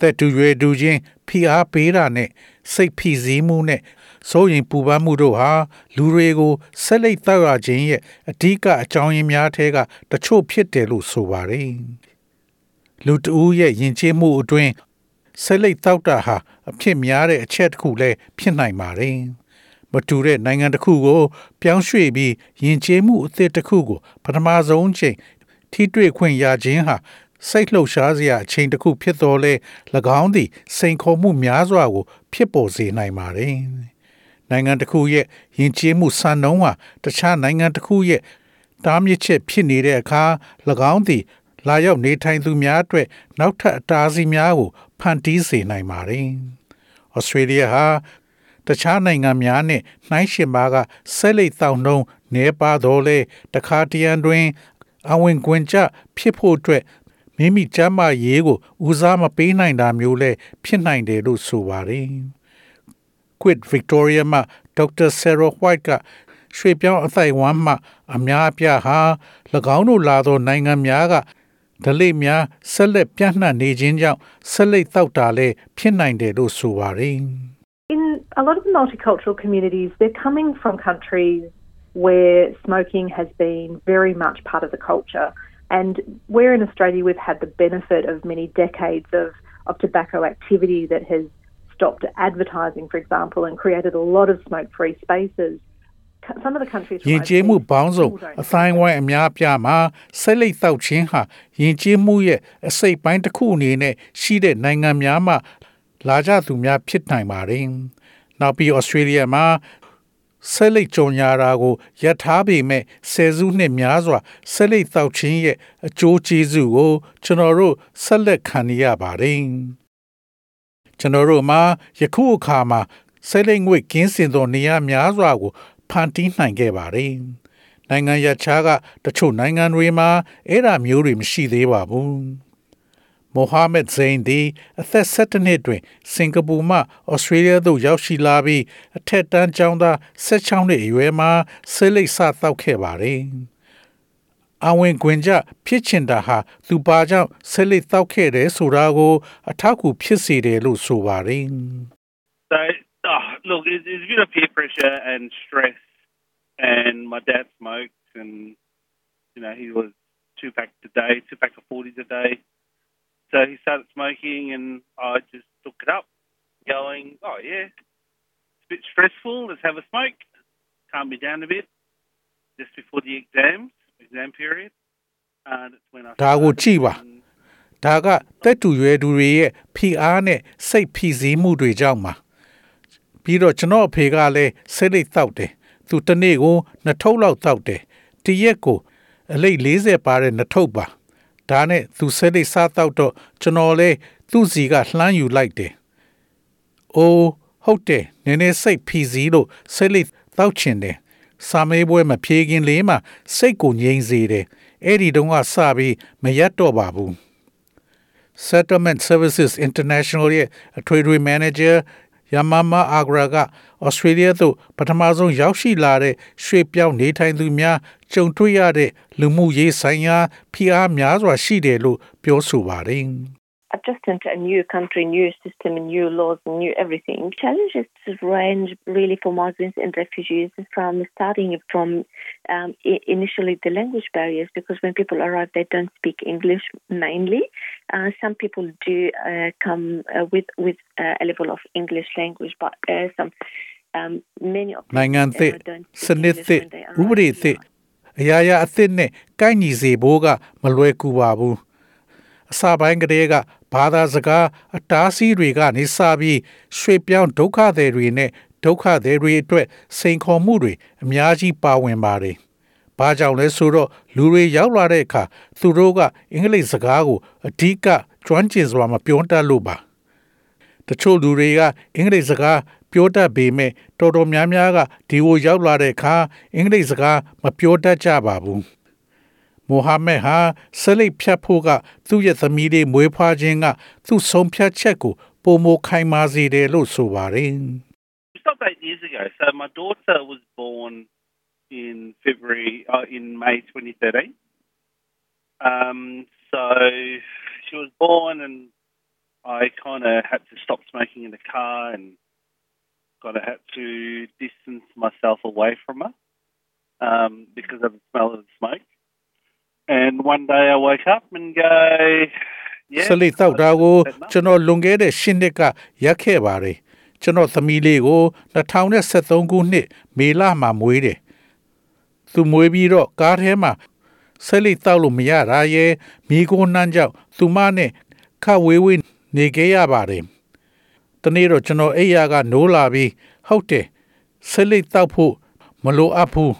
သက်တူရွယ်တူချင်းဖိအားပေးတာနဲ့စိတ်ဖိစီးမှုနဲ့စိုးရင်ပူပန်မှုတို့ဟာလူတွေကိုဆက်လက်တောက်ရခြင်းရဲ့အဓိကအကြောင်းရင်းများထဲကတချို့ဖြစ်တယ်လို့ဆိုပါတယ်လူတဦးရဲ့ယဉ်ကျေးမှုအတွင်းဆက်လက်တောက်တာဟာအဖြစ်များတဲ့အချက်တစ်ခုလည်းဖြစ်နိုင်ပါတယ်မတူတဲ့နိုင်ငံတစ်ခုကို ပြောင်းရွှေ့ပြီးယဉ်ကျေးမှုအသစ်တစ်ခုကိုပထမဆုံးချိန်ထိတွေ့ခွင့်ရခြင်းဟာ စိတ်လှုပ်ရှားစရာအချိန်တစ်ခုဖြစ်တော်လဲ၎င်းသည်စိန်ခေါ်မှုများစွာကို ဖြစ်ပေါ်စေနိုင်ပါတယ်။နိုင်ငံတစ်ခုရဲ့ယဉ်ကျေးမှုစံနှုန်းဟာတခြားနိုင်ငံတစ်ခုရဲ့တားမြစ်ချက်ဖြစ်နေတဲ့အခါ၎င်းသည် လာရောက်နေထိုင်သူများအတွက်နောက်ထပ်အတားအဆီးများကိုဖန်တီးစေနိုင်ပါတယ်။ဩစတြေးလျဟာတခြားနိုင်ငံများနဲ့နှိုင်းယှဉ်ပါကဆက်လက်တောင်းနှုံနေပါတော့လေတခါတရံတွင် အဝင်ကွင်ကြဖြစ်ဖို့အတွက် မိမိကျမ်းမာရေးကိုဦးစားမပေးနိုင်တာမျိုးလည်းဖြစ်နိုင်တယ်လို့ဆိုပါတယ်။ Quit Victoria မှာဒေါက်တာ Sarah White ကရွှေပြောင်းအသိုက်ဝမ်းမှ အများအပြားဟာ၎င်းတို့လာသောနိုင်ငံများကဒလိများဆက်လက်ပြန့်နှံ့နေခြင်းကြောင့်ဆက်လက်တောက်တာလည်းဖြစ်နိုင်တယ်လို့ဆိုပါတယ်။ In a lot of the multicultural communities, they're coming from countries where smoking has been very much part of the culture. And where in Australia we've had the benefit of many decades of, of tobacco activity that has stopped advertising, for example, and created a lot of smoke free spaces. Some of the countries ယဉ်ကျေးမှုပေါင်းစုံအတိုင်းဝိုင်းအများပြားမှာဆက်လက်တောက်ခြင်းဟာယဉ်ကျေးမှုရဲ့အစိတ်ပိုင်းတစ်ခုအနေနဲ့ရှိတဲ့နိုင်ငံများမှာလာကြသူများဖြစ်နိုင်ပါတယ်။နောက်ပြီးဩစတြေးလျမှာ ဆက်လက်ကြုံညာတာကိုယထားပေမဲ့ဆယ်စုနှစ်များစွာဆက်လက်တောက်ခြင်းရဲ့အကျိုးကျေးဇူးကို ကျွန်တော်တို့ဆက်လက်ခံရပါတယ်ကျွန်တော်တို့မှာယခုအခါမှာဆက်လက်ငွေကင်းစင်သောနေရာများစွာကိုဖန်တီးနိုင်ခဲ့ပါတယ်နိုင်ငံရခြားကတချို့နိုင်ငံတွေမှာအဲ့ဒါမျိုးတွေမရှိသေးပါဘူး မိုဟာမက်ဇိန်ဒီအသက်17နှစ်တွင်စင်ကာပူမှဩစတြေးလျသို့ရောက်ရှိလာပြီးအထက်တန်းကျောင်းသား16နှစ်အရွယ်မှာဆေးလိပ်စတောက်ခဲ့ပါတယ်။အဝင်ကွင်ကြဖြစ်ချင်တာဟာသူပါကြောင့်ဆေးလိပ်တောက်ခဲ့တယ်ဆိုတာကို အထောက်အကူဖြစ်စေတယ်လို့ဆိုပါတယ်။ So oh, look, it's, it's a bit of peer pressure and stress and my dad smoked and you know he was two packs a day, two packs of 40s a day. So he started smoking, and I just took it up, going, "Oh yeah, it's a bit stressful. Let's have a smoke. Calm me down a bit." Just before the exams, exam period, and it's when I. ဒါကိုကြည့်ပါဒါကတက်တူရွယ်သူတွေရဲ့ဖိအားနဲ့စိတ်ဖိစီးမှုတွေကြောင့်ပါပြီးတော့ကျွန်တော်အဖေကလည်းစိတ်လိတ်တောက်တယ်သူတနေ့ကိုနှစ်ထုပ်လောက်တောက်တယ်တရက်ကိုအလိတ်40ပါတဲ့နှစ်ထုပ်ပါ ဒါနဲ့သူဆဲလိတ်စားတော့တော့ကျွန်တော်လဲသူ့စီကလှမ်းယူလိုက်တယ်။အိုးဟုတ်တယ်နည်းနည်းစိတ်ဖီစီလို့ဆဲလိတ်တောက်ချင်တယ်။စာမေးပွဲမဖြေခင်လေးမှာစိတ်ကိုငြိမ်စေတယ်။အဲ့ဒီတုန်းကစပြီးမရက်တော့ပါဘူး။ Settlement Services International ရဲ့အထွေထွေ manager ယမမအာဂရာကဩစတြေးလျသို့ပထမဆုံးရောက်ရှိလာတဲ့ရွှေပြောင်းနေထိုင်သူများကြုံတွေ့ရတဲ့လူမှုရေးဆိုင်ရာဖိအားများစွာရှိတယ်လို့ပြောဆိုပါတယ်။ adjusting to a new country, new system, new laws, new everything. Challenges range really for migrants and refugees from starting from um, initially the language barriers because when people arrive, they don't speak English mainly. Uh, some people do uh, come uh, with with uh, a level of English language, but uh, some um, many of them uh, don't speak English when they arrive. အရာရာအသစ်နဲ့ကိုက်ညီစေဖို့ကမလွယ်ကူပါဘူးအစပိုင်းကတည်းက ဘာသာစကားအတားဆီးတွေကနေစပြီးရွှေပြောင်းဒုက္ခသည်တွေနဲ့ဒုက္ခသည်တွေအတွက်စိန်ခေါ်မှုတွေအများကြီးပါဝင်ပါတယ်။ဘာကြောင့်လဲဆိုတော့လူတွေရောက်လာတဲ့အခါသူတို့ကအင်္ဂလိပ်စကားကိုအဓိကကျွမ်းကျင်စွာမပြောတတ်လို့ပါ။တချို့လူတွေကအင်္ဂလိပ်စကားပြောတတ်ပေမဲ့တော်တော်များများကဒီကိုရောက်လာတဲ့အခါအင်္ဂလိပ်စကားမပြောတတ်ကြပါဘူး မိုဟာမက်ဟာဆလိပ်ဖြတ်ဖို့ကသူ့ရဲ့သမီးလေးမွေးဖွားခြင်းကသူ့ဆုံးဖြတ်ချက်ကိုပုံမခိုင်မာစေတယ်လို့ဆိုပါတယ် It's not eight years ago. So my daughter was born in February, uh, in May 2013. Um, so she was born, and I kind of had to stop smoking in the car and kind of had to distance myself away from her um, because of the smell of the smoke. And one day I woke up and go, yeah. ဆလိပ်တောက်တာကိုကျွန်တော်လွန်ခဲ့တဲ့၈နှစ်ကရက်ခဲ့ပါတယ်ကျွန်တော်သမီးလေးကို2023ခုနှစ်မေလမှာမွေးတယ်သူမွေးပြီးတော့ကားထဲမှာဆလိပ်တောက်လို့မရတာရဲ့မိကိုနှမ်းကြောင့်သူမနဲ့ခဝေးဝေးနေခဲ့ရပါတယ်တနေ့တော့ကျွန်တော်အိယာကနိုးလာပြီးဟုတ်တယ်ဆလိပ်တောက်ဖို့မလိုအပ်ဘူး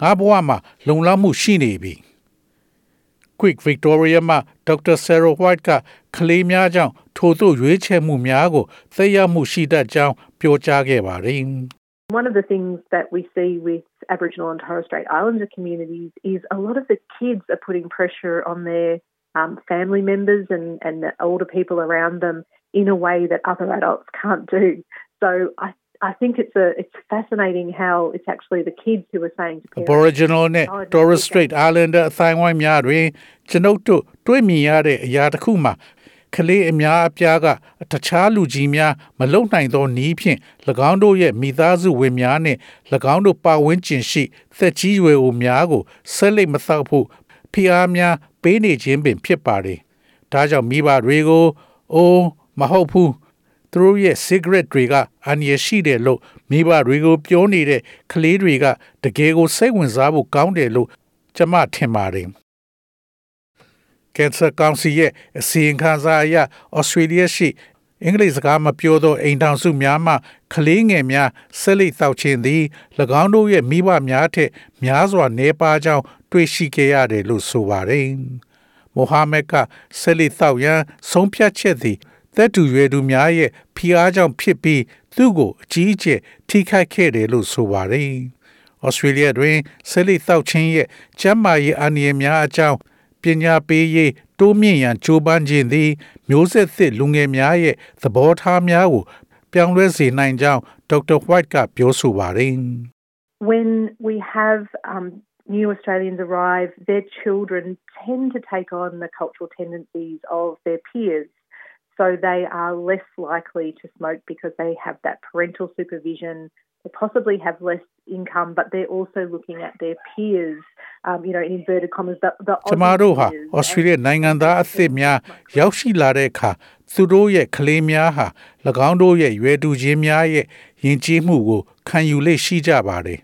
ငါဘဝမှာလုံလောက်မှုရှိနေပြီ Quick Victoria မှာ Dr. Sarah White ကကလေးများကြောင့်ထို့သို့ရွေးချယ်မှုများကိုသက်ရောက်မှုရှိတတ်ကြောင်းပြောကြားခဲ့ပါတယ် One of the things that we see with Aboriginal and Torres Strait Islander communities is a lot of the kids are putting pressure on their um, family members and, and the older people around them in a way that other adults can't do. So I I think it's a it's fascinating how it's actually the kids who are saying to parents, Aboriginal နဲ့ Oh, Torres okay. Strait Islander အသိုင်းအဝိုင်းများတွင်ကျွန်ုပ်တို့တွေ့မြင်ရတဲ့အရာတစ်ခုမှာကလေးအများအပြားကတခြားလူကြီးများမလုံနိုင်သောနည်းဖြင့်၎င်းတို့ရဲ့မိသားစုဝင်များနှင့်၎င်းတို့ပါဝင်ကျင်ရှိသက်ကြီးရွယ်အိုများကိုဆက်လက်မသောက်ဖို့ဖိအားများပေးနေခြင်းပင်ဖြစ်ပါတယ်။ဒါကြောင့်မိဘတွေကိုအိုးမဟုတ်ဘူး သူတို့ရဲ့ cigarette တွေကအန်ရရှိတယ်လို့မိဘတွေကိုပြောနေတဲ့ကလေးတွေကတကယ်ကိုစိတ်ဝင်စားဖို့ကောင်းတယ်လို့ကျွန်မထင်ပါတယ်။ Cancer Council ရဲ့အစီရင်ခံစာအရ Australia ရှိအင်္ဂလိပ်စကားမပြောသောအိမ်ထောင်စုများမှကလေးငယ်များဆက်လက်တောက်ခြင်းသည်၎င်းတို့ရဲ့မိဘများထက်များစွာနေပါကြောင်းတွေ့ရှိခဲ့ရတယ်လို့ဆိုပါတယ်။မိုဟာမက်ကဆက်လက်တောက်ရန်ဆုံးဖြတ်ချက်သည် သက်တူရွယ်သူများရဲ့ဖိအားကြောင့်ဖြစ်ပြီးသူ့ကိုအကြီးအကျယ်ထိခိုက်ခဲ့တယ်လို့ဆိုပါတယ်။ Australia တွင်ဆက်လက်တောက်ခြင်းရဲ့ကျန်းမာရေးအန္တရာယ်များအကြောင်းပညာပေးရေးတိုးမြင့်ရန်ကြိုးပမ်းခြင်းသည် မျိုးဆက်သစ်လူငယ်များရဲ့သဘောထားများကိုပြောင်းလဲစေနိုင်ကြောင်းဒေါက်တာ White ကပြောဆိုပါတယ် when we have um, new Australians arrive, their children tend to take on the cultural tendencies of their peers. So they are less likely to smoke because they have that parental supervision. They possibly have less income, but they're also looking at their peers, um, you know, in inverted commas, the, the ကျမတို့ဟာ Aussie ဩစတြေးလျနိုင်ငံသားအသစ်များရောက်ရှိလာတဲ့အခါသူတို့ရဲ့ကလေးများဟာ၎င်းတို့ရဲ့ရွယ်တူချင်းများရဲ့ယဉ်ကျေးမှုကိုခံယူလေ့ရှိကြပါတယ်။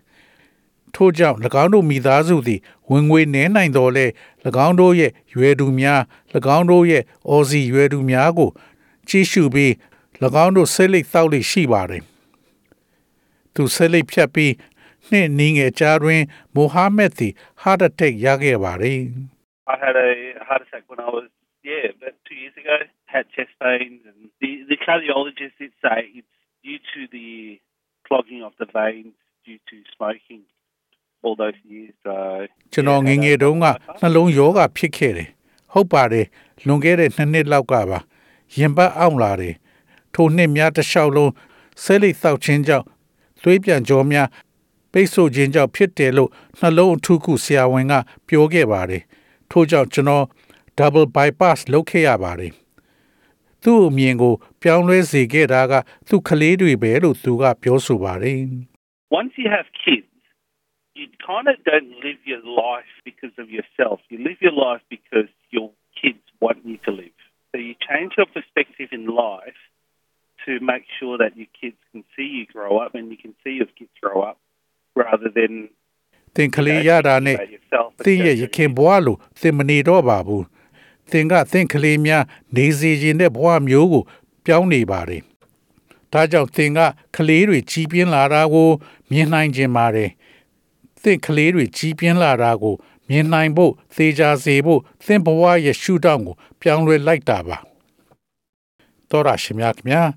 ထို့ကြောင့်၎င်းတို့မိသားစုသည်ဝင်ငွေနည်းနိုင်တော်လဲ၎င်းတို့ရဲ့ရွယ်တူများ၎င်းတို့ရဲ့အော်စီရွယ်တူများကိုကြည့်ရှုပြီး၎င်းတို့ဆက်လက်တောက်လေ့ရှိပါတယ်။သူဆက်လက်ဖြတ်ပြီးနှစ်နည်းငယ်ကြားတွင်မိုဟာမက်သည် heart attack ရခဲ့ပါတယ်။ I had a heart attack when I was, yeah, about two years ago. Had chest pains, and the, the cardiologist did say it's due to the clogging of the veins due to smoking all those years. So ကျွန်တော်ငယ်ငယ်တုန်းကနှလုံးယောဂဖြစ်ခဲ့တယ်ဟုတ်ပါတယ်လွန်ခဲ့တဲ့နှစ်နှစ်လောက်ကပါရင်ပတ်အောင်လာတယ်ထိုနှစ်များတစ်လျှောက်လုံးဆဲလိတ်သောက်ခြင်းကြောင့်သွေးပြန်ကြောများပိတ်ဆို့ခြင်းကြောင့်ဖြစ်တယ်လို့နှလုံးအထူးကုဆရာဝန်ကပြောခဲ့ပါတယ်ထို့ကြောင့်ကျွန်တော် double bypass လုပ်ခဲ့ရပါတယ်သူ့အမြင်ကို ပြောင်းလဲစေခဲ့တာကသူ့ကလေးတွေပဲလို့သူကပြောဆိုပါတယ် once you have kids, you kind of don't live your life because of yourself. You live your life because your kids want you to live. So you change your perspective in life to make sure that your kids can see you grow up and you can see your kids grow up rather than သင်ကလေးရတာနဲ့ about yourself. သင်ရဲ့ရခင်ဘဝလိုသင်မနေတော့ပါဘူးသင်ကသင်ကလေးများနေစေခြင်းတဲ့ဘဝမျိုးကို ပြောင်းနေပါတယ်ဒါကြောင့်သင်ကကလေးတွေကြီးပြင်းလာတာကို မြင်နိုင်ခြင်းပါတယ် သင်ကလေးတွေကြီးပြင်းလာတာကိုမြင်နိုင်ဖို့သေချာစေဖို့သင်ဘဝရဲ့ရှုထောင့်ကို ပြောင်းလဲလိုက်တာပါတော်ရရှိမြခင်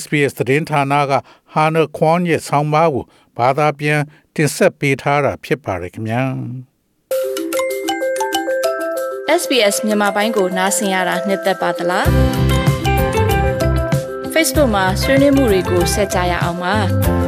SBS သတင်းဌာနကဟာနခွန်ရဲ့ဆောင်းပါးကိုဘာသာပြန်တင်ဆက်ပေးထားတာဖြစ်ပါတယ်ခင်ဗျာ SBS မြန်မာပိုင်းကိုနားဆင်ရတာနှစ်သက်ပါတလား Facebook မှာဆွေးနွေးမှုတွေကိုဆက်ကြရအောင်ပါ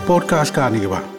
podcast ကနေပါ